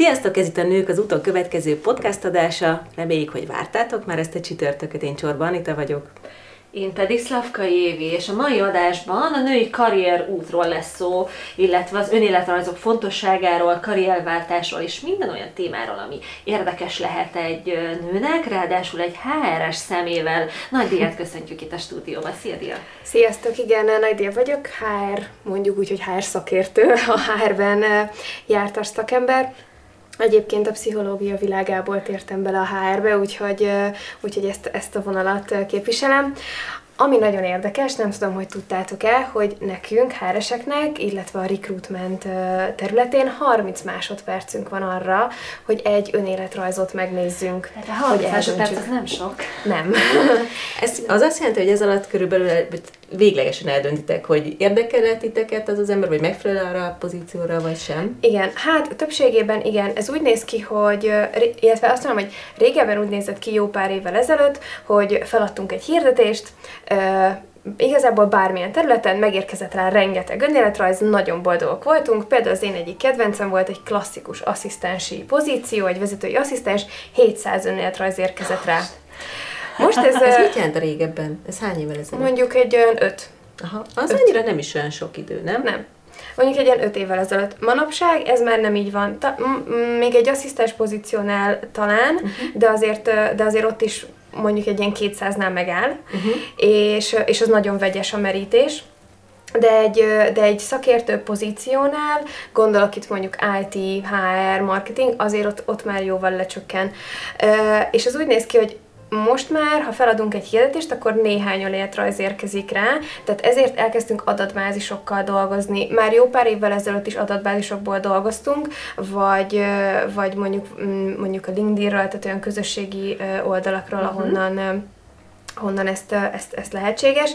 Sziasztok, ez itt a Nők az úton következő podcast adása. Reméljük, hogy vártátok már ezt a csütörtököt, én Csorba Anita vagyok. Én pedig Szlavka Évi, és a mai adásban a női karrier útról lesz szó, illetve az önéletrajzok fontosságáról, karrierváltásról és minden olyan témáról, ami érdekes lehet egy nőnek, ráadásul egy HRS szemével. Nagy Diát köszöntjük itt a stúdióban. Szia, Dia! Sziasztok, igen, Nagy Dia vagyok, HR, mondjuk úgy, hogy HR szakértő, a HR-ben jártas szakember. Egyébként a pszichológia világából tértem bele a HR-be, úgyhogy, úgyhogy ezt, ezt a vonalat képviselem. Ami nagyon érdekes, nem tudom, hogy tudtátok-e, hogy nekünk, háreseknek, illetve a recruitment területén 30 másodpercünk van arra, hogy egy önéletrajzot megnézzünk. Tehát a 30 másodperc az nem sok. Nem. Ez az azt jelenti, hogy ez alatt körülbelül véglegesen eldöntitek, hogy érdekel titeket az az ember, vagy megfelel arra a pozícióra, vagy sem? Igen, hát többségében igen. Ez úgy néz ki, hogy, illetve azt mondom, hogy régebben úgy nézett ki jó pár évvel ezelőtt, hogy feladtunk egy hirdetést, igazából bármilyen területen megérkezett rá rengeteg önéletrajz, nagyon boldogok voltunk. Például az én egyik kedvencem volt egy klasszikus asszisztensi pozíció, egy vezetői asszisztens, 700 önéletrajz érkezett rá. Most ez... ez mit jelent a régebben? Ez hány évvel ezelőtt? Mondjuk egy olyan öt. Aha, az öt. annyira nem is olyan sok idő, nem? Nem. Mondjuk egy ilyen öt évvel ezelőtt. Manapság ez már nem így van. Ta, m- még egy asszisztens pozíciónál talán, uh-huh. de, azért, de azért ott is mondjuk egy ilyen 200-nál megáll, uh-huh. és, és az nagyon vegyes a merítés. De egy, de egy szakértő pozíciónál, gondolok itt mondjuk IT, HR, marketing, azért ott, ott már jóval lecsökken. És az úgy néz ki, hogy most már, ha feladunk egy hirdetést, akkor néhány önéletrajz érkezik rá, tehát ezért elkezdtünk adatbázisokkal dolgozni. Már jó pár évvel ezelőtt is adatbázisokból dolgoztunk, vagy, vagy mondjuk, mm, mondjuk a LinkedIn-ről, tehát olyan közösségi oldalakról, uh-huh. ahonnan honnan ezt, ezt, ezt lehetséges,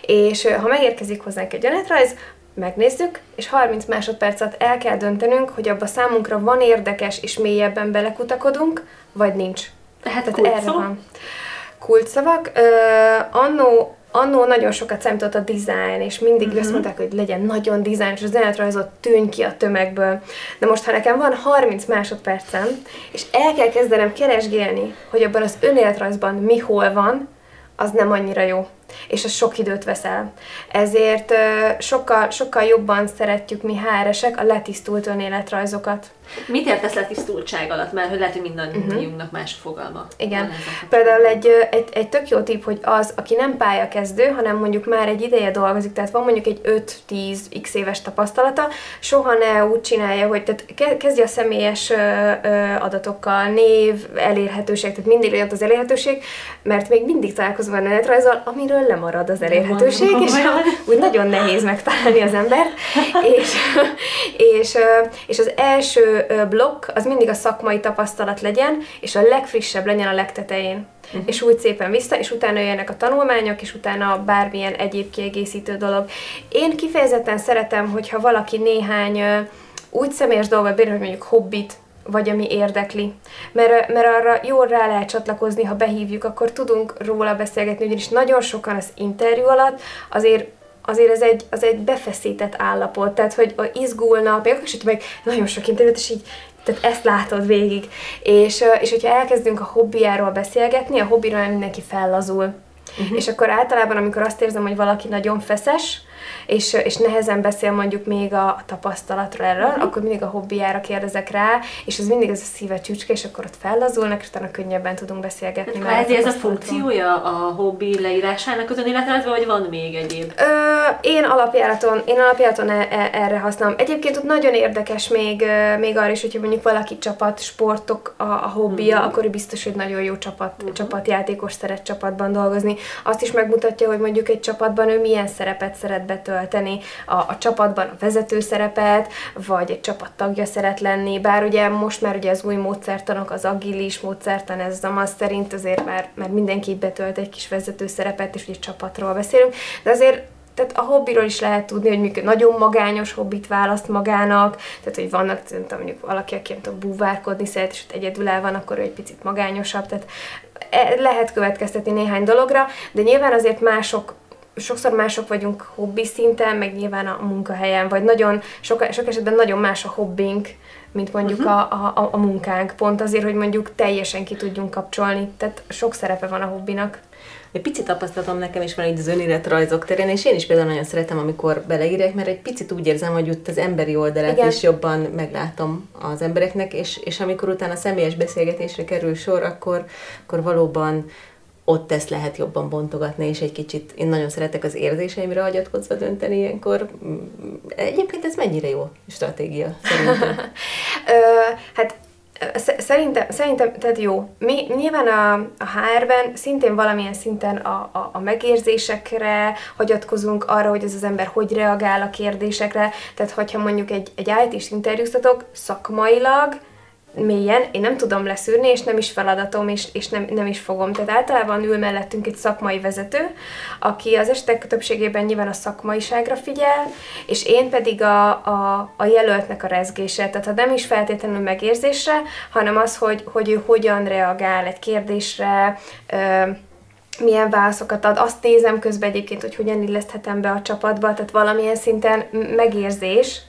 és ha megérkezik hozzánk egy önéletrajz, megnézzük, és 30 másodpercet el kell döntenünk, hogy abba számunkra van érdekes és mélyebben belekutakodunk, vagy nincs. Hát Tehát erre van. Kulcsszavak. Uh, annó, annó nagyon sokat számított a design, és mindig uh-huh. azt mondták, hogy legyen nagyon design, és az önéletrajzot tűnj ki a tömegből. De most, ha nekem van 30 másodpercem, és el kell kezdenem keresgélni, hogy abban az önéletrajzban mi hol van, az nem annyira jó és az sok időt vesz el. Ezért sokkal, sokkal jobban szeretjük mi háresek a letisztult önéletrajzokat. Mit értesz letisztultság alatt? Mert hogy lehet, hogy mindannyiunknak uh-huh. más fogalma. Igen. Például egy, egy, egy tök jó tipp, hogy az, aki nem pályakezdő, hanem mondjuk már egy ideje dolgozik, tehát van mondjuk egy 5-10 x éves tapasztalata, soha ne úgy csinálja, hogy tehát kezdje a személyes adatokkal, név, elérhetőség, tehát mindig olyan az elérhetőség, mert még mindig találkozom a önéletrajzal, amiről lemarad az elérhetőség, és úgy nagyon nehéz megtalálni az embert, és, és, és az első blokk az mindig a szakmai tapasztalat legyen, és a legfrissebb legyen a legtetején. Uh-huh. És úgy szépen vissza, és utána jönnek a tanulmányok, és utána bármilyen egyéb kiegészítő dolog. Én kifejezetten szeretem, hogyha valaki néhány úgy személyes dolgot bír, hogy mondjuk hobbit, vagy ami érdekli. Mert, mert arra jól rá lehet csatlakozni, ha behívjuk, akkor tudunk róla beszélgetni, ugyanis nagyon sokan az interjú alatt azért azért ez egy, az egy befeszített állapot, tehát hogy izgulnak, még akkor is, meg nagyon sok interjút, és így tehát ezt látod végig. És, és hogyha elkezdünk a hobbiáról beszélgetni, a hobbiról mindenki fellazul. Uh-huh. És akkor általában, amikor azt érzem, hogy valaki nagyon feszes, és, és nehezen beszél mondjuk még a tapasztalatról erről, uh-huh. akkor mindig a hobbiára kérdezek rá, és ez mindig ez a szíve csücske, és akkor ott fellazulnak, és utána könnyebben tudunk beszélgetni. Hát ez a funkciója a hobbi leírásának az önéletrajzban, vagy van még egyéb? Ö, én alapjáraton, én alapjáraton e, e, erre használom. Egyébként ott nagyon érdekes még, még arra is, hogyha mondjuk valaki csapat, sportok a, a hobbija, uh-huh. akkor biztos, hogy nagyon jó csapat, uh-huh. csapatjátékos szeret csapatban dolgozni. Azt is megmutatja, hogy mondjuk egy csapatban ő milyen szerepet szeret betölteni a, a csapatban a vezető szerepet, vagy egy csapat tagja szeret lenni, bár ugye most már ugye az új módszertanok, az agilis módszertan, ez a MASZ szerint azért már, már mindenki betölt egy kis vezető szerepet, és ugye csapatról beszélünk, de azért tehát a hobbiról is lehet tudni, hogy mikor nagyon magányos hobbit választ magának, tehát hogy vannak, tudom, mondjuk valaki, aki nem tudom, búvárkodni szeret, és ott egyedül el van, akkor ő egy picit magányosabb, tehát e, lehet következtetni néhány dologra, de nyilván azért mások sokszor mások vagyunk hobbi szinten, meg nyilván a munkahelyen, vagy nagyon, sok, sok esetben nagyon más a hobbink, mint mondjuk uh-huh. a, a, a munkánk, pont azért, hogy mondjuk teljesen ki tudjunk kapcsolni. Tehát sok szerepe van a hobbinak. Egy picit tapasztalatom nekem is van így az önéletrajzok terén, és én is például nagyon szeretem, amikor beleírek, mert egy picit úgy érzem, hogy ott az emberi oldalát Igen. is jobban meglátom az embereknek, és, és amikor utána személyes beszélgetésre kerül sor, akkor, akkor valóban ott ezt lehet jobban bontogatni, és egy kicsit, én nagyon szeretek az érzéseimre hagyatkozva dönteni ilyenkor. Egyébként ez mennyire jó stratégia szerintem? hát Szerintem, szerintem, tehát jó. Mi nyilván a, a HR-ben szintén valamilyen szinten a, a, a megérzésekre hagyatkozunk, arra, hogy ez az ember hogy reagál a kérdésekre. Tehát, hogyha mondjuk egy, egy IT-s interjúztatok szakmailag, mélyen, én nem tudom leszűrni, és nem is feladatom, és, és nem, nem is fogom. Tehát általában ül mellettünk egy szakmai vezető, aki az esetek többségében nyilván a szakmaiságra figyel, és én pedig a, a, a jelöltnek a rezgése. Tehát ha nem is feltétlenül megérzésre, hanem az, hogy, hogy ő hogyan reagál egy kérdésre, ö, milyen válaszokat ad. Azt nézem közben egyébként, hogy hogyan illeszthetem be a csapatba, tehát valamilyen szinten megérzés,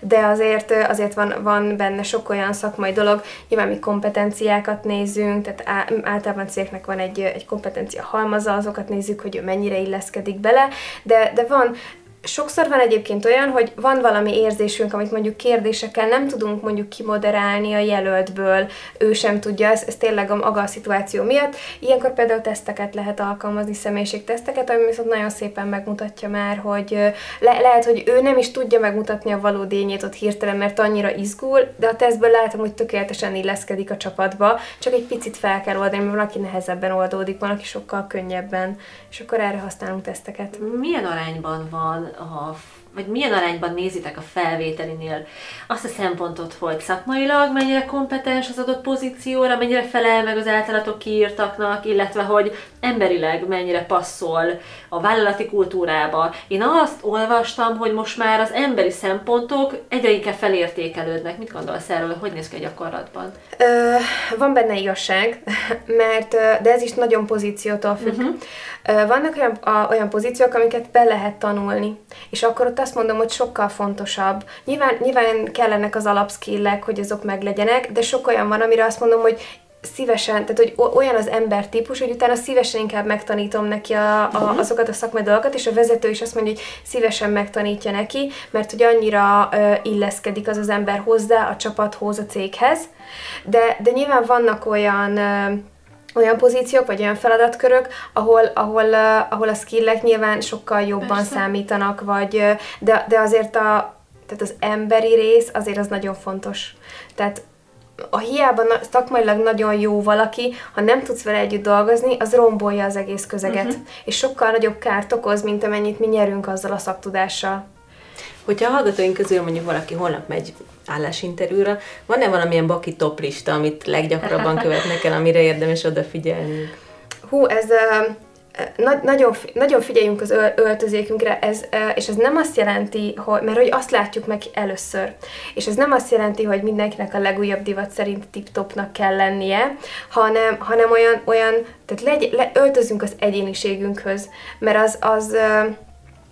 de azért, azért van, van benne sok olyan szakmai dolog, nyilván mi kompetenciákat nézünk, tehát általában cégnek van egy, egy kompetencia halmaza, azokat nézzük, hogy ő mennyire illeszkedik bele, de, de van Sokszor van egyébként olyan, hogy van valami érzésünk, amit mondjuk kérdésekkel nem tudunk mondjuk kimoderálni a jelöltből, ő sem tudja, ez, ez tényleg a maga a szituáció miatt. Ilyenkor például teszteket lehet alkalmazni, személyiségteszteket, ami viszont nagyon szépen megmutatja már, hogy le, lehet, hogy ő nem is tudja megmutatni a valódi ényét ott hirtelen, mert annyira izgul, de a tesztből látom, hogy tökéletesen illeszkedik a csapatba, csak egy picit fel kell oldani, mert van, aki nehezebben oldódik, van, aki sokkal könnyebben, és akkor erre használunk teszteket. Milyen arányban van a vagy milyen arányban nézitek a felvételinél azt a szempontot, hogy szakmailag mennyire kompetens az adott pozícióra, mennyire felel meg az általatok kiírtaknak, illetve hogy emberileg mennyire passzol a vállalati kultúrába. Én azt olvastam, hogy most már az emberi szempontok egyre inkább felértékelődnek. Mit gondolsz erről, hogy néz ki a gyakorlatban? Ö, van benne igazság, mert de ez is nagyon pozíciótól függ. Uh-huh. Vannak olyan, a, olyan pozíciók, amiket be lehet tanulni, és akkor ott azt mondom, hogy sokkal fontosabb. Nyilván, nyilván kellenek az alapskillek, hogy azok meglegyenek, de sok olyan van, amire azt mondom, hogy szívesen, tehát hogy olyan az ember típus, hogy utána szívesen inkább megtanítom neki a, a, mhm. azokat a szakmai dolgokat, és a vezető is azt mondja, hogy szívesen megtanítja neki, mert hogy annyira ö, illeszkedik az az ember hozzá, a csapathoz, a céghez. De, de nyilván vannak olyan ö, olyan pozíciók, vagy olyan feladatkörök, ahol, ahol, uh, ahol a skillek nyilván sokkal jobban Persze. számítanak, vagy, de, de azért a, tehát az emberi rész azért az nagyon fontos. Tehát a hiába na, szakmailag nagyon jó valaki, ha nem tudsz vele együtt dolgozni, az rombolja az egész közeget. Uh-huh. És sokkal nagyobb kárt okoz, mint amennyit mi nyerünk azzal a szaktudással. Hogyha a hallgatóink közül mondjuk valaki holnap megy állásinterjúra, van-e valamilyen baki top lista, amit leggyakrabban követnek el, amire érdemes odafigyelni? Hú, ez uh, na- nagyon, nagyon figyeljünk az öltözékünkre, ez, és ez nem azt jelenti, hogy, mert hogy azt látjuk meg először, és ez nem azt jelenti, hogy mindenkinek a legújabb divat szerint tip-topnak kell lennie, hanem, hanem olyan, olyan tehát legy, le, öltözünk az egyéniségünkhöz, mert az, az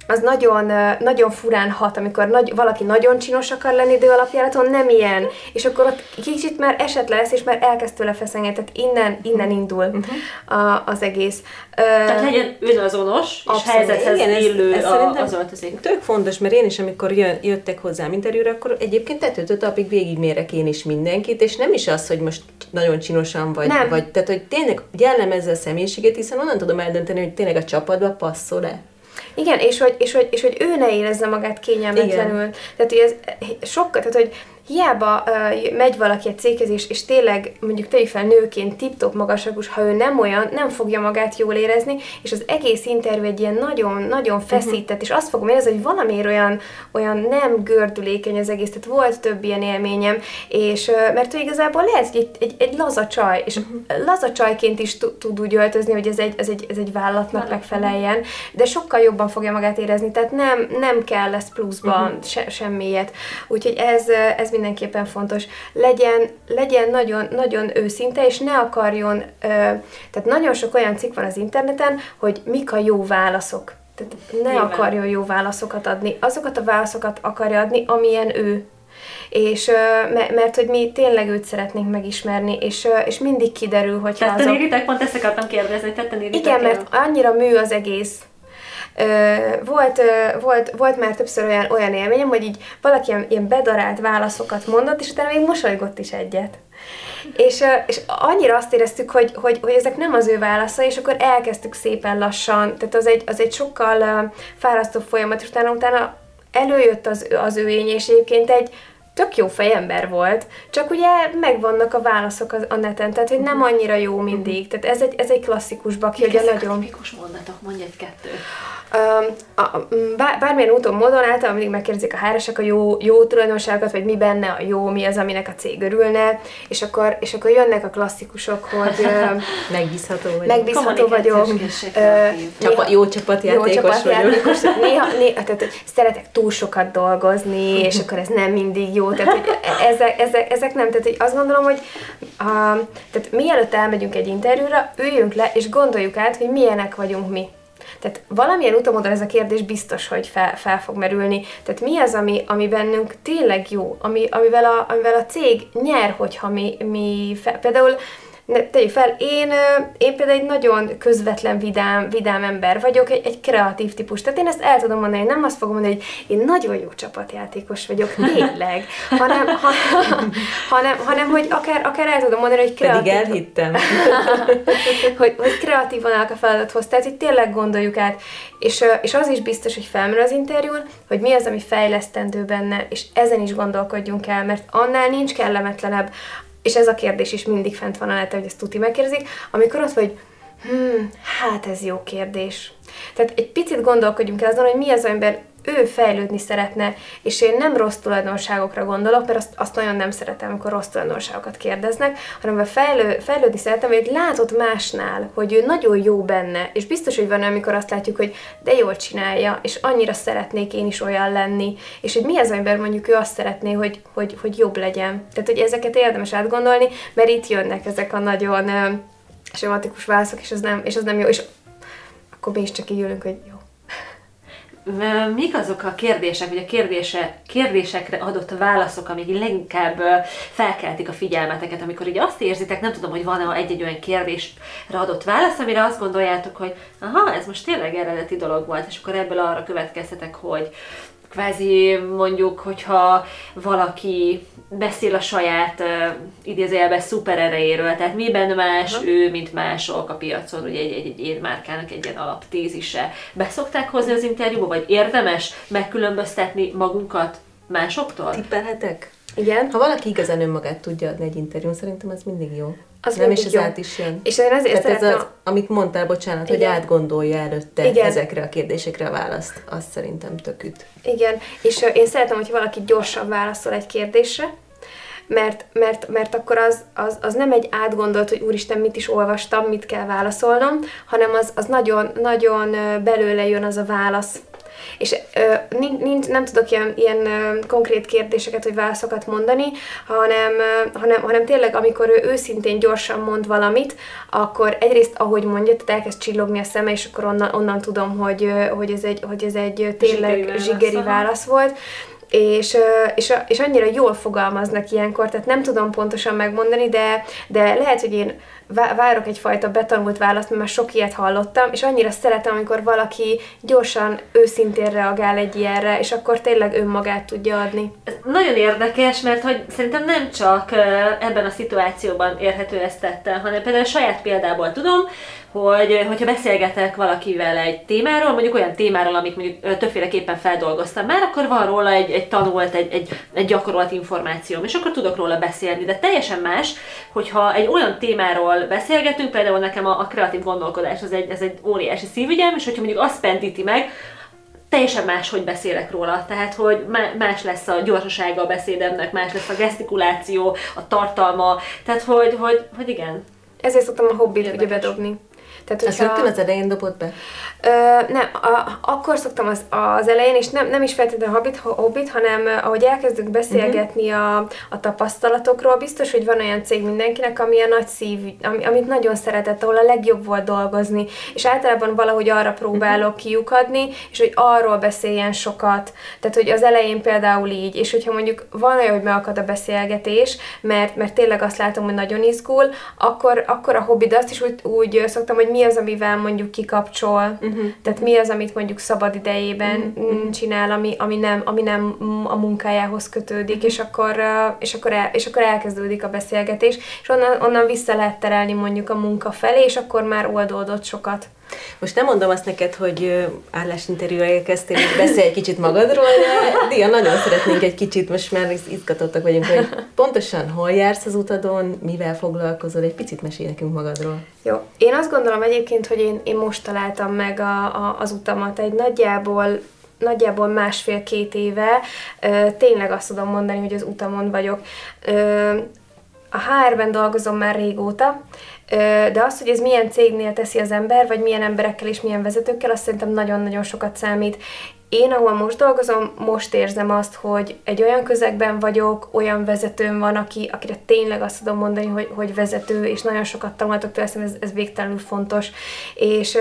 az nagyon, nagyon furán hat, amikor nagy, valaki nagyon csinos akar lenni, de alapjáraton nem ilyen, és akkor ott kicsit már eset lesz, és már elkezd tőle feszengeni, tehát innen, innen indul uh-huh. a, az egész. Tehát legyen önazonos, és helyzethez Igen, illő ez, ez a, az öltözék. Tök fontos, mert én is, amikor jön, jöttek hozzám interjúra, akkor egyébként tetőtől talpig végigmérek én is mindenkit, és nem is az, hogy most nagyon csinosan vagy, nem. vagy tehát, hogy tényleg jellemezze a személyiséget, hiszen onnan tudom eldönteni, hogy tényleg a csapatba passzol-e. Igen, és hogy, és, hogy, és hogy ő ne érezze magát kényelmetlenül. Igen. Tehát, hogy ez sokkal, tehát, hogy hiába uh, megy valaki egy céghez, és, és tényleg mondjuk tegyük fel nőként tip-top magasragos, ha ő nem olyan, nem fogja magát jól érezni, és az egész interjú egy ilyen nagyon, nagyon mhm. feszített, uh-huh. és azt fogom érezni, hogy valamiért olyan, olyan nem gördülékeny az egész, tehát volt több ilyen élményem, és uh, mert ő igazából lehet egy, egy, egy laza csaj, és uh-huh. laza csajként is tud úgy öltözni, hogy ez egy, ez egy, ez egy vállalatnak megfeleljen, de sokkal jobban fogja magát érezni, tehát nem, nem kell lesz pluszban uh-huh. se, semmiért. Úgyhogy ez, ez mindenképpen fontos. Legyen, legyen nagyon, nagyon őszinte, és ne akarjon, ö, tehát nagyon sok olyan cikk van az interneten, hogy mik a jó válaszok. Tehát ne Nyilván. akarjon jó válaszokat adni. Azokat a válaszokat akarja adni, amilyen ő. És mert, mert hogy mi tényleg őt szeretnénk megismerni, és, és mindig kiderül, hogy Tetten azok... Pont ezt akartam kérdezni, tetten Igen, mert annyira mű az egész, volt, volt, volt már többször olyan, olyan élményem, hogy így valaki ilyen, ilyen bedarált válaszokat mondott, és utána még mosolygott is egyet. És, és annyira azt éreztük, hogy, hogy, hogy ezek nem az ő válasza, és akkor elkezdtük szépen lassan, tehát az egy, az egy sokkal fárasztóbb folyamat, és utána, utána előjött az, az ő ény, és egyébként egy tök jó fejember volt, csak ugye megvannak a válaszok a, a neten, tehát hogy nem annyira jó mindig. Tehát ez egy, ez egy klasszikus baki, hogy a nagyon... tipikus mondatok, mondj egy-kettőt bármilyen úton, módon általában mindig megkérdezik a háresek a jó, jó tulajdonságokat, vagy mi benne a jó, mi az, aminek a cég örülne, és akkor, és akkor jönnek a klasszikusok, hogy megbízható vagyok. Megbízható vagyok. Csapa, jó csapatjátékos jó csapatjátékos vagyok. Néha, néha, tehát szeretek túl sokat dolgozni, és akkor ez nem mindig jó. Tehát, hogy e- ezek, ezek, ezek nem. Tehát hogy azt gondolom, hogy a, tehát mielőtt elmegyünk egy interjúra, üljünk le, és gondoljuk át, hogy milyenek vagyunk mi. Tehát valamilyen utamodon ez a kérdés biztos, hogy fel, fel fog merülni. Tehát mi az, ami, ami bennünk tényleg jó, ami, amivel, a, amivel a cég nyer, hogyha mi, mi fel, például ne, tegyük fel, én, én például egy nagyon közvetlen, vidám, vidám ember vagyok, egy, egy kreatív típus. Tehát én ezt el tudom mondani, nem azt fogom mondani, hogy én nagyon jó csapatjátékos vagyok, tényleg, hanem, ha, hanem, hanem hogy akár, akár el tudom mondani, hogy kreatív. Pedig elhittem. hogy, hogy kreatívan állok a feladathoz, tehát itt tényleg gondoljuk át. És, és az is biztos, hogy felmerül az interjún, hogy mi az, ami fejlesztendő benne, és ezen is gondolkodjunk el, mert annál nincs kellemetlenebb, és ez a kérdés is mindig fent van a neten, hogy ezt tuti megkérdezik, amikor ott vagy, hmm, hát ez jó kérdés. Tehát egy picit gondolkodjunk el azon, hogy mi az, amiben ő fejlődni szeretne, és én nem rossz tulajdonságokra gondolok, mert azt, azt nagyon nem szeretem, amikor rossz tulajdonságokat kérdeznek, hanem a fejlő, fejlődni szeretem, hogy látod másnál, hogy ő nagyon jó benne, és biztos, hogy van amikor azt látjuk, hogy de jól csinálja, és annyira szeretnék én is olyan lenni, és hogy mi az, amiben mondjuk ő azt szeretné, hogy, hogy, hogy jobb legyen. Tehát, hogy ezeket érdemes átgondolni, mert itt jönnek ezek a nagyon sematikus válaszok, és ez nem, és ez nem jó, és akkor mi is csak így ülünk, hogy jó, mik azok a kérdések, vagy a kérdése, kérdésekre adott válaszok, amik leginkább felkeltik a figyelmeteket, amikor így azt érzitek, nem tudom, hogy van-e egy-egy olyan kérdésre adott válasz, amire azt gondoljátok, hogy aha, ez most tényleg eredeti dolog volt, és akkor ebből arra következtetek, hogy kvázi mondjuk, hogyha valaki beszél a saját uh, idézőjelben szuper erejéről, tehát miben más uh-huh. ő, mint mások a piacon, ugye egy, egy, egy énmárkának egy ilyen alaptézise. Beszokták hozni az interjúba, vagy érdemes megkülönböztetni magunkat másoktól? Tippelhetek? Igen. Ha valaki igazán önmagát tudja adni egy interjún, szerintem az mindig jó. Az nem is az át is jön. És én azért Tehát ez az, amit mondtál, bocsánat, Igen. hogy átgondolja előtte Igen. ezekre a kérdésekre a választ, az szerintem tök üt. Igen, és én szeretem, hogy valaki gyorsan válaszol egy kérdésre, mert, mert, mert akkor az, az, az nem egy átgondolt, hogy úristen, mit is olvastam, mit kell válaszolnom, hanem az, az nagyon, nagyon belőle jön az a válasz, és ö, nincs, nem tudok ilyen, ilyen konkrét kérdéseket vagy válaszokat mondani, hanem, hanem, hanem tényleg, amikor ő őszintén gyorsan mond valamit, akkor egyrészt, ahogy mondja, tehát elkezd csillogni a szeme, és akkor onnan, onnan tudom, hogy, hogy, ez egy, hogy ez egy tényleg zsigeri válasz, zsigeri válasz volt. És, és, és annyira jól fogalmaznak ilyenkor, tehát nem tudom pontosan megmondani, de, de lehet, hogy én várok egyfajta betanult választ, mert már sok ilyet hallottam, és annyira szeretem, amikor valaki gyorsan, őszintén reagál egy ilyenre, és akkor tényleg önmagát tudja adni. Ez nagyon érdekes, mert hogy szerintem nem csak ebben a szituációban érhető ezt tettel, hanem például a saját példából tudom, hogy hogyha beszélgetek valakivel egy témáról, mondjuk olyan témáról, amit mondjuk többféleképpen feldolgoztam már, akkor van róla egy, egy tanult, egy, egy, egy gyakorolt információm, és akkor tudok róla beszélni. De teljesen más, hogyha egy olyan témáról beszélgetünk, például nekem a, a kreatív gondolkodás, az egy, ez egy óriási szívügyem, és hogyha mondjuk azt pendíti meg, teljesen más, hogy beszélek róla. Tehát, hogy más lesz a gyorsasága a beszédemnek, más lesz a gesztikuláció, a tartalma. Tehát, hogy, hogy, hogy igen. Ezért szoktam a hobbit ugye bedobni. Tehát, hogyha... Ezt rögtön az elején dobott be? Ö, nem, a, akkor szoktam az, az elején, és nem, nem is feltétlenül hobbit, hobbit, hanem ahogy elkezdünk beszélgetni uh-huh. a, a tapasztalatokról, biztos, hogy van olyan cég mindenkinek, ami a nagy szív, ami, amit nagyon szeretett, ahol a legjobb volt dolgozni, és általában valahogy arra próbálok uh-huh. kiukadni, és hogy arról beszéljen sokat. Tehát, hogy az elején például így, és hogyha mondjuk van olyan, hogy megakad a beszélgetés, mert, mert tényleg azt látom, hogy nagyon izgul, akkor, akkor a hobbid azt is úgy, úgy szoktam, hogy mi az, amivel mondjuk kikapcsol, uh-huh. tehát mi az, amit mondjuk szabad idejében uh-huh. csinál, ami, ami, nem, ami nem a munkájához kötődik, és, akkor, és, akkor el, és akkor elkezdődik a beszélgetés, és onnan, onnan vissza lehet terelni mondjuk a munka felé, és akkor már oldódott sokat. Most nem mondom azt neked, hogy állásinterjúra érkeztél, és beszélj egy kicsit magadról, de Dia, nagyon szeretnénk egy kicsit, most már izgatottak vagyunk, hogy pontosan hol jársz az utadon, mivel foglalkozol, egy picit mesélj nekünk magadról. Jó. Én azt gondolom egyébként, hogy én, én most találtam meg a, a, az utamat. Egy nagyjából nagyjából másfél-két éve ö, tényleg azt tudom mondani, hogy az utamon vagyok. Ö, a HR-ben dolgozom már régóta, de az, hogy ez milyen cégnél teszi az ember, vagy milyen emberekkel és milyen vezetőkkel, azt szerintem nagyon-nagyon sokat számít. Én, ahol most dolgozom, most érzem azt, hogy egy olyan közegben vagyok, olyan vezetőm van, aki, akire tényleg azt tudom mondani, hogy, hogy vezető, és nagyon sokat tanultok tőle, ez, ez végtelenül fontos, és,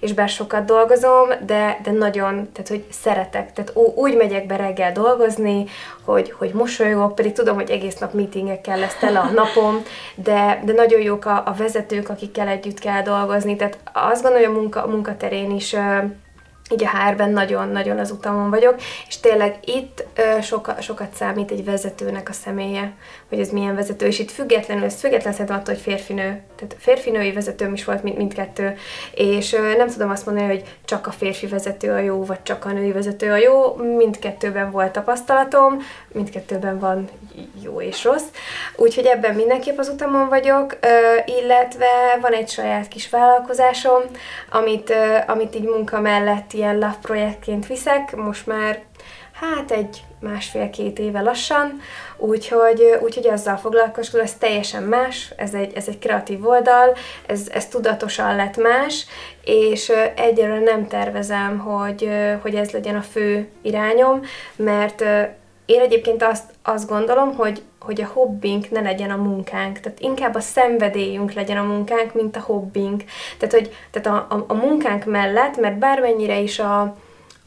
és bár sokat dolgozom, de, de nagyon, tehát hogy szeretek, tehát úgy megyek be reggel dolgozni, hogy, hogy mosolyogok, pedig tudom, hogy egész nap meetingekkel lesz tele a napom, de, de nagyon jók a, a vezetők, akikkel együtt kell dolgozni, tehát azt gondolom, hogy a munka, munkaterén is így a hárben nagyon-nagyon az utamon vagyok, és tényleg itt ö, soka, sokat számít egy vezetőnek a személye, hogy ez milyen vezető, és itt függetlenül, ez független szerintem attól, hogy férfinő, tehát férfinői vezetőm is volt mind, mindkettő, és ö, nem tudom azt mondani, hogy csak a férfi vezető a jó, vagy csak a női vezető a jó, mindkettőben volt tapasztalatom, mindkettőben van jó és rossz, úgyhogy ebben mindenképp az utamon vagyok, ö, illetve van egy saját kis vállalkozásom, amit, ö, amit így munka mellett ilyen love projektként viszek, most már hát egy másfél-két éve lassan, úgyhogy, úgyhogy azzal foglalkozom, ez teljesen más, ez egy, ez egy kreatív oldal, ez, ez tudatosan lett más, és egyelőre nem tervezem, hogy, hogy ez legyen a fő irányom, mert én egyébként azt, azt gondolom, hogy, hogy a hobbink ne legyen a munkánk, tehát inkább a szenvedélyünk legyen a munkánk, mint a hobbink. Tehát, hogy, tehát a, a, a munkánk mellett, mert bármennyire is a,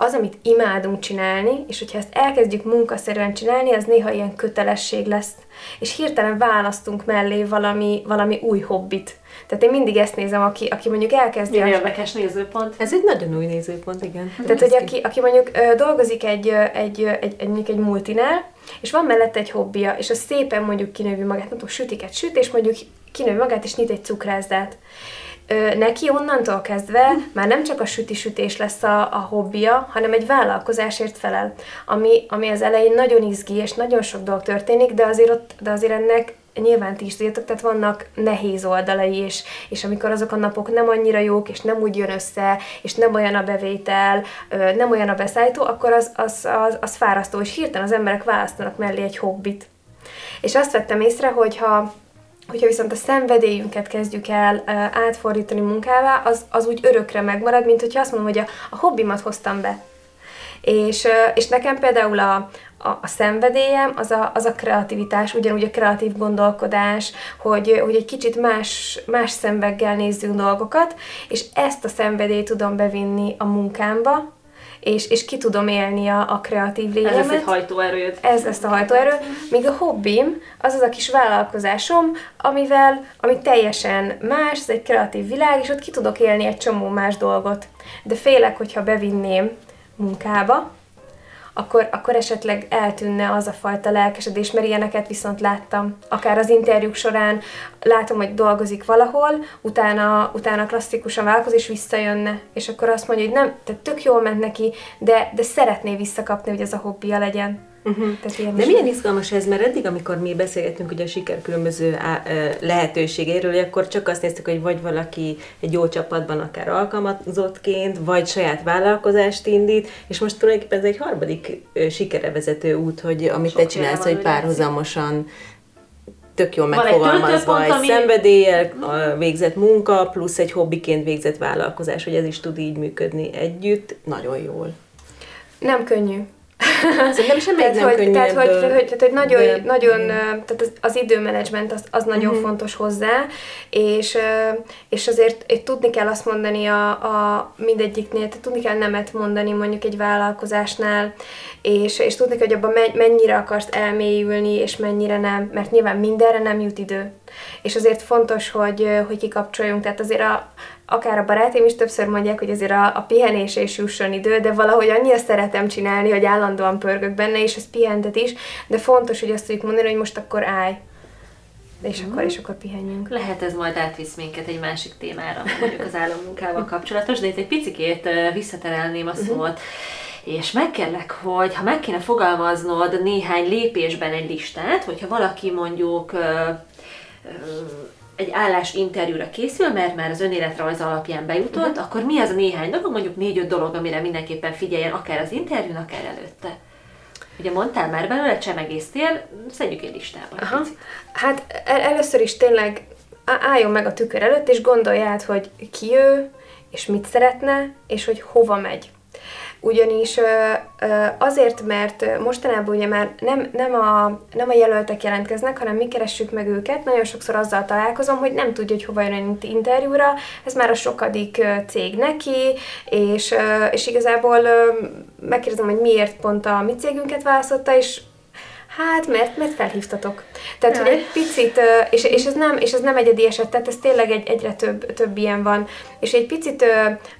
az, amit imádunk csinálni, és hogyha ezt elkezdjük munkaszerűen csinálni, az néha ilyen kötelesség lesz. És hirtelen választunk mellé valami, valami új hobbit. Tehát én mindig ezt nézem, aki, aki mondjuk elkezdi... Milyen érdekes nézőpont. Ez egy nagyon új nézőpont, igen. Tehát, hogy aki, aki mondjuk ö, dolgozik egy, egy, egy, egy, mondjuk egy multinál, és van mellette egy hobbija, és az szépen mondjuk kinővi magát, mondjuk sütiket süt, és mondjuk kinővi magát, és nyit egy cukrászdát neki onnantól kezdve már nem csak a süti-sütés lesz a, a hobbija, hanem egy vállalkozásért felel, ami, ami az elején nagyon izgi, és nagyon sok dolog történik, de azért, ott, de azért ennek nyilván ti is tudjátok, tehát vannak nehéz oldalai is, és amikor azok a napok nem annyira jók, és nem úgy jön össze, és nem olyan a bevétel, nem olyan a beszállító, akkor az, az, az, az fárasztó, és hirtelen az emberek választanak mellé egy hobbit. És azt vettem észre, hogy ha Hogyha viszont a szenvedélyünket kezdjük el átfordítani munkává, az, az úgy örökre megmarad, mint hogyha azt mondom, hogy a, a hobbimat hoztam be. És, és nekem például a, a, a szenvedélyem az a, az a kreativitás, ugyanúgy a kreatív gondolkodás, hogy, hogy egy kicsit más, más szemveggel nézzünk dolgokat, és ezt a szenvedélyt tudom bevinni a munkámba, és, és ki tudom élni a, a kreatív lényemet. Ez lesz egy hajtóerőd. Ez lesz a hajtóerő. Míg a hobbim, az az a kis vállalkozásom, amivel, ami teljesen más, ez egy kreatív világ, és ott ki tudok élni egy csomó más dolgot. De félek, hogyha bevinném munkába, akkor, akkor esetleg eltűnne az a fajta lelkesedés, mert ilyeneket viszont láttam. Akár az interjúk során látom, hogy dolgozik valahol, utána, utána klasszikusan vállalkozik, és visszajönne. És akkor azt mondja, hogy nem, tehát tök jól ment neki, de, de szeretné visszakapni, hogy ez a hobbija legyen. Uh-huh. Tehát De milyen izgalmas ez, mert eddig, amikor mi beszélgettünk ugye a siker különböző á, lehetőségéről, akkor csak azt néztük, hogy vagy valaki egy jó csapatban akár alkalmazottként, vagy saját vállalkozást indít, és most tulajdonképpen ez egy harmadik sikerevezető út, hogy amit Sok te csinálsz, hogy párhuzamosan tök jól megfogalmazva egy, egy szenvedélyel végzett munka, plusz egy hobbiként végzett vállalkozás, hogy ez is tud így működni együtt, nagyon jól. Nem könnyű. Szerintem semmi tehát, nem hogy, könnyű tehát, hogy, hogy, hogy, hogy nagyon, de... nagyon tehát az, az időmenedzsment az, az nagyon uh-huh. fontos hozzá, és, és azért és tudni kell azt mondani a, a mindegyiknél, tehát tudni kell nemet mondani mondjuk egy vállalkozásnál, és, és tudni kell, hogy abban mennyire akarsz elmélyülni, és mennyire nem, mert nyilván mindenre nem jut idő. És azért fontos, hogy, hogy kikapcsoljunk, tehát azért a, akár a barátaim is többször mondják, hogy azért a, a pihenés és jusson idő, de valahogy annyira szeretem csinálni, hogy állandóan pörgök benne, és ez pihentet is, de fontos, hogy azt tudjuk mondani, hogy most akkor állj, és mm. akkor, és akkor pihenjünk. Lehet ez majd átvisz minket egy másik témára, mondjuk az állammunkával kapcsolatos, de itt egy picikét visszaterelném a mhm. szót. És megkérlek, hogy ha meg kéne fogalmaznod néhány lépésben egy listát, hogyha valaki mondjuk egy állás interjúra készül, mert már az önéletrajz alapján bejutott, uh-huh. akkor mi az a néhány dolog, mondjuk négy-öt dolog, amire mindenképpen figyeljen, akár az interjún, akár előtte? Ugye mondtál már belőle, csemegésztél, szedjük egy listába. Aha. Hát el- először is tényleg álljon meg a tükör előtt, és gondolj át, hogy ki ő, és mit szeretne, és hogy hova megy ugyanis azért, mert mostanában ugye már nem, nem, a, nem a jelöltek jelentkeznek, hanem mi keressük meg őket. Nagyon sokszor azzal találkozom, hogy nem tudja, hogy hova jön interjúra, ez már a sokadik cég neki, és, és igazából megkérdezem, hogy miért pont a mi cégünket választotta, és Hát, mert, mert felhívtatok. Tehát, hogy egy picit, és, és, ez nem, és ez nem egyedi eset, tehát ez tényleg egy, egyre több, több ilyen van, és egy picit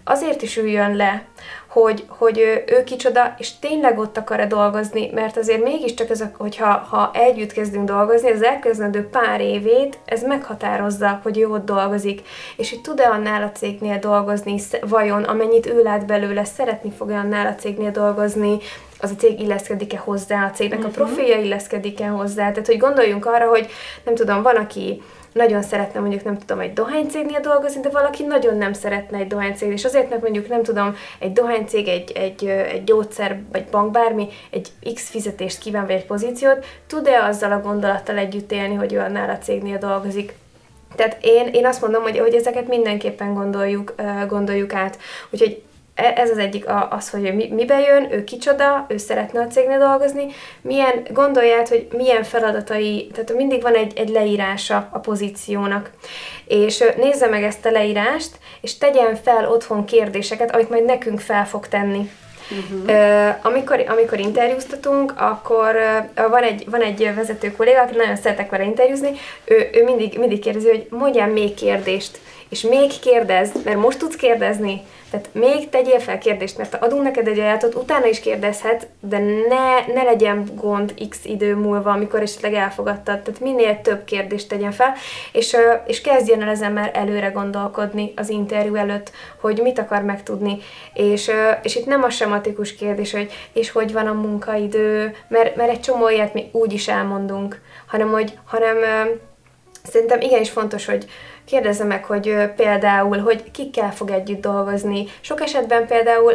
azért is üljön le, hogy, hogy ő, ő kicsoda, és tényleg ott akar-e dolgozni, mert azért mégiscsak ez, a, hogyha ha együtt kezdünk dolgozni, az elkezdendő pár évét, ez meghatározza, hogy ő ott dolgozik, és hogy tud-e annál a cégnél dolgozni, vajon amennyit ő lát belőle, szeretni fog-e annál a cégnél dolgozni, az a cég illeszkedik-e hozzá, a cégnek uh-huh. a mhm. profilja illeszkedik-e hozzá, tehát hogy gondoljunk arra, hogy nem tudom, van, aki nagyon szeretne mondjuk nem tudom egy dohánycégnél dolgozni, de valaki nagyon nem szeretne egy dohánycég, és azért, mert mondjuk nem tudom, egy dohánycég, egy, egy, egy gyógyszer, vagy bank, bármi, egy X fizetést kíván, vagy egy pozíciót, tud-e azzal a gondolattal együtt élni, hogy ő annál a cégnél dolgozik? Tehát én, én azt mondom, hogy, hogy ezeket mindenképpen gondoljuk, gondoljuk át. Úgyhogy ez az egyik az, hogy mi, mibe jön, ő kicsoda, ő szeretne a cégnél dolgozni, milyen, gondolját, hogy milyen feladatai, tehát mindig van egy, egy leírása a pozíciónak. És nézze meg ezt a leírást, és tegyen fel otthon kérdéseket, amit majd nekünk fel fog tenni. Uh-huh. Uh, amikor, amikor interjúztatunk, akkor van, egy, van egy vezető kolléga, aki nagyon szeretek vele interjúzni, ő, ő mindig, mindig kérdezi, hogy mondjál még kérdést, és még kérdezd, mert most tudsz kérdezni, tehát még tegyél fel kérdést, mert ha adunk neked egy ajánlatot, utána is kérdezhet, de ne, ne legyen gond x idő múlva, amikor esetleg elfogadtad. Tehát minél több kérdést tegyen fel, és, és kezdjen el ezen már előre gondolkodni az interjú előtt, hogy mit akar megtudni. És, és itt nem a sematikus kérdés, hogy és hogy van a munkaidő, mert, mert egy csomó ilyet mi úgy is elmondunk, hanem hogy hanem szerintem igenis fontos, hogy, kérdezze meg, hogy például, hogy kikkel fog együtt dolgozni. Sok esetben például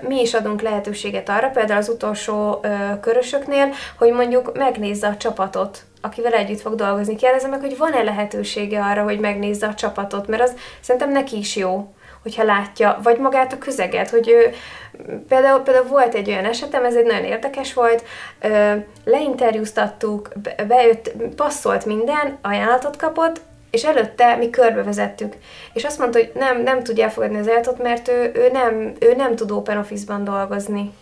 mi is adunk lehetőséget arra, például az utolsó körösöknél, hogy mondjuk megnézze a csapatot, akivel együtt fog dolgozni. Kérdezze meg, hogy van-e lehetősége arra, hogy megnézze a csapatot, mert az szerintem neki is jó hogyha látja, vagy magát a közeget, hogy ő, például, például volt egy olyan esetem, ez egy nagyon érdekes volt, leinterjúztattuk, bejött, passzolt minden, ajánlatot kapott, és előtte mi körbevezettük. És azt mondta, hogy nem, nem tudja elfogadni az ajánlatot, mert ő, ő, nem, ő nem tud Open Office-ban dolgozni.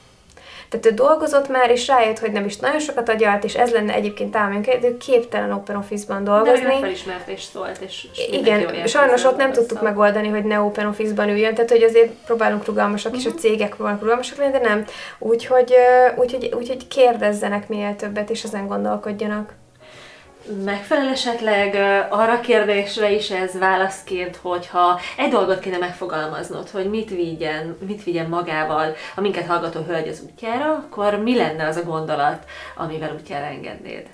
Tehát ő dolgozott már, és rájött, hogy nem is nagyon sokat agyalt, és ez lenne egyébként álmunk, de ő képtelen Open Office-ban dolgozni. De felismertés szólt, és, és Igen, sajnos ott nem tudtuk megoldani, hogy ne Open Office-ban üljön, tehát hogy azért próbálunk rugalmasak, uh-huh. és a mhm. cégek próbálnak rugalmasak lenni, de nem. Úgyhogy, úgyhogy, úgyhogy kérdezzenek minél többet, és ezen gondolkodjanak. Megfelel esetleg arra kérdésre is ez válaszként, hogyha egy dolgot kéne megfogalmaznod, hogy mit vigyen, mit vigyen magával a minket hallgató hölgy az útjára, akkor mi lenne az a gondolat, amivel útjára engednéd?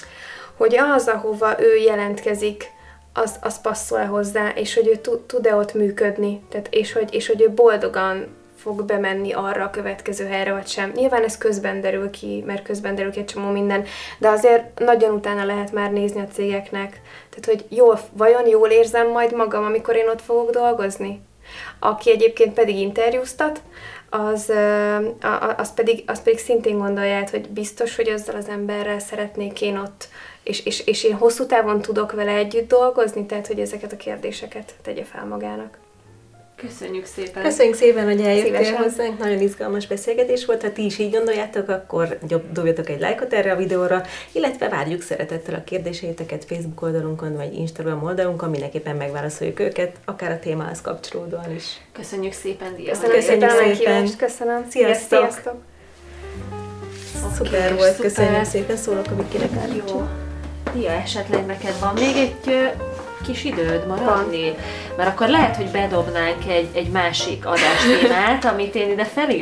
Hogy az, ahova ő jelentkezik, az, az passzol hozzá, és hogy ő tud-e ott működni, tehát, és, hogy, és hogy ő boldogan fog bemenni arra a következő helyre, vagy sem. Nyilván ez közben derül ki, mert közben derül ki egy csomó minden, de azért nagyon utána lehet már nézni a cégeknek. Tehát, hogy jól, vajon jól érzem majd magam, amikor én ott fogok dolgozni? Aki egyébként pedig interjúztat, az, az, pedig, az pedig szintén gondolja hogy biztos, hogy azzal az emberrel szeretnék én ott, és, és, és én hosszú távon tudok vele együtt dolgozni, tehát hogy ezeket a kérdéseket tegye fel magának. Köszönjük szépen! Köszönjük szépen, hogy eljöttél Szívesen. hozzánk, nagyon izgalmas beszélgetés volt. Ha ti is így gondoljátok, akkor dobjatok egy lájkot erre a videóra, illetve várjuk szeretettel a kérdéseiteket Facebook oldalunkon, vagy Instagram oldalunkon, mindenképpen megválaszoljuk őket, akár a témához kapcsolódóan is. Köszönjük szépen, Dia! Köszönjük, Köszönjük szépen! szépen. Köszönöm! Sziasztok! Sziasztok. Szuper volt, szuper. köszönjük szépen, szólok a Vikinek Jó. Dia, esetleg neked van még egy kis időd maradni? Mert akkor lehet, hogy bedobnánk egy, egy másik adástémát, amit én ide felé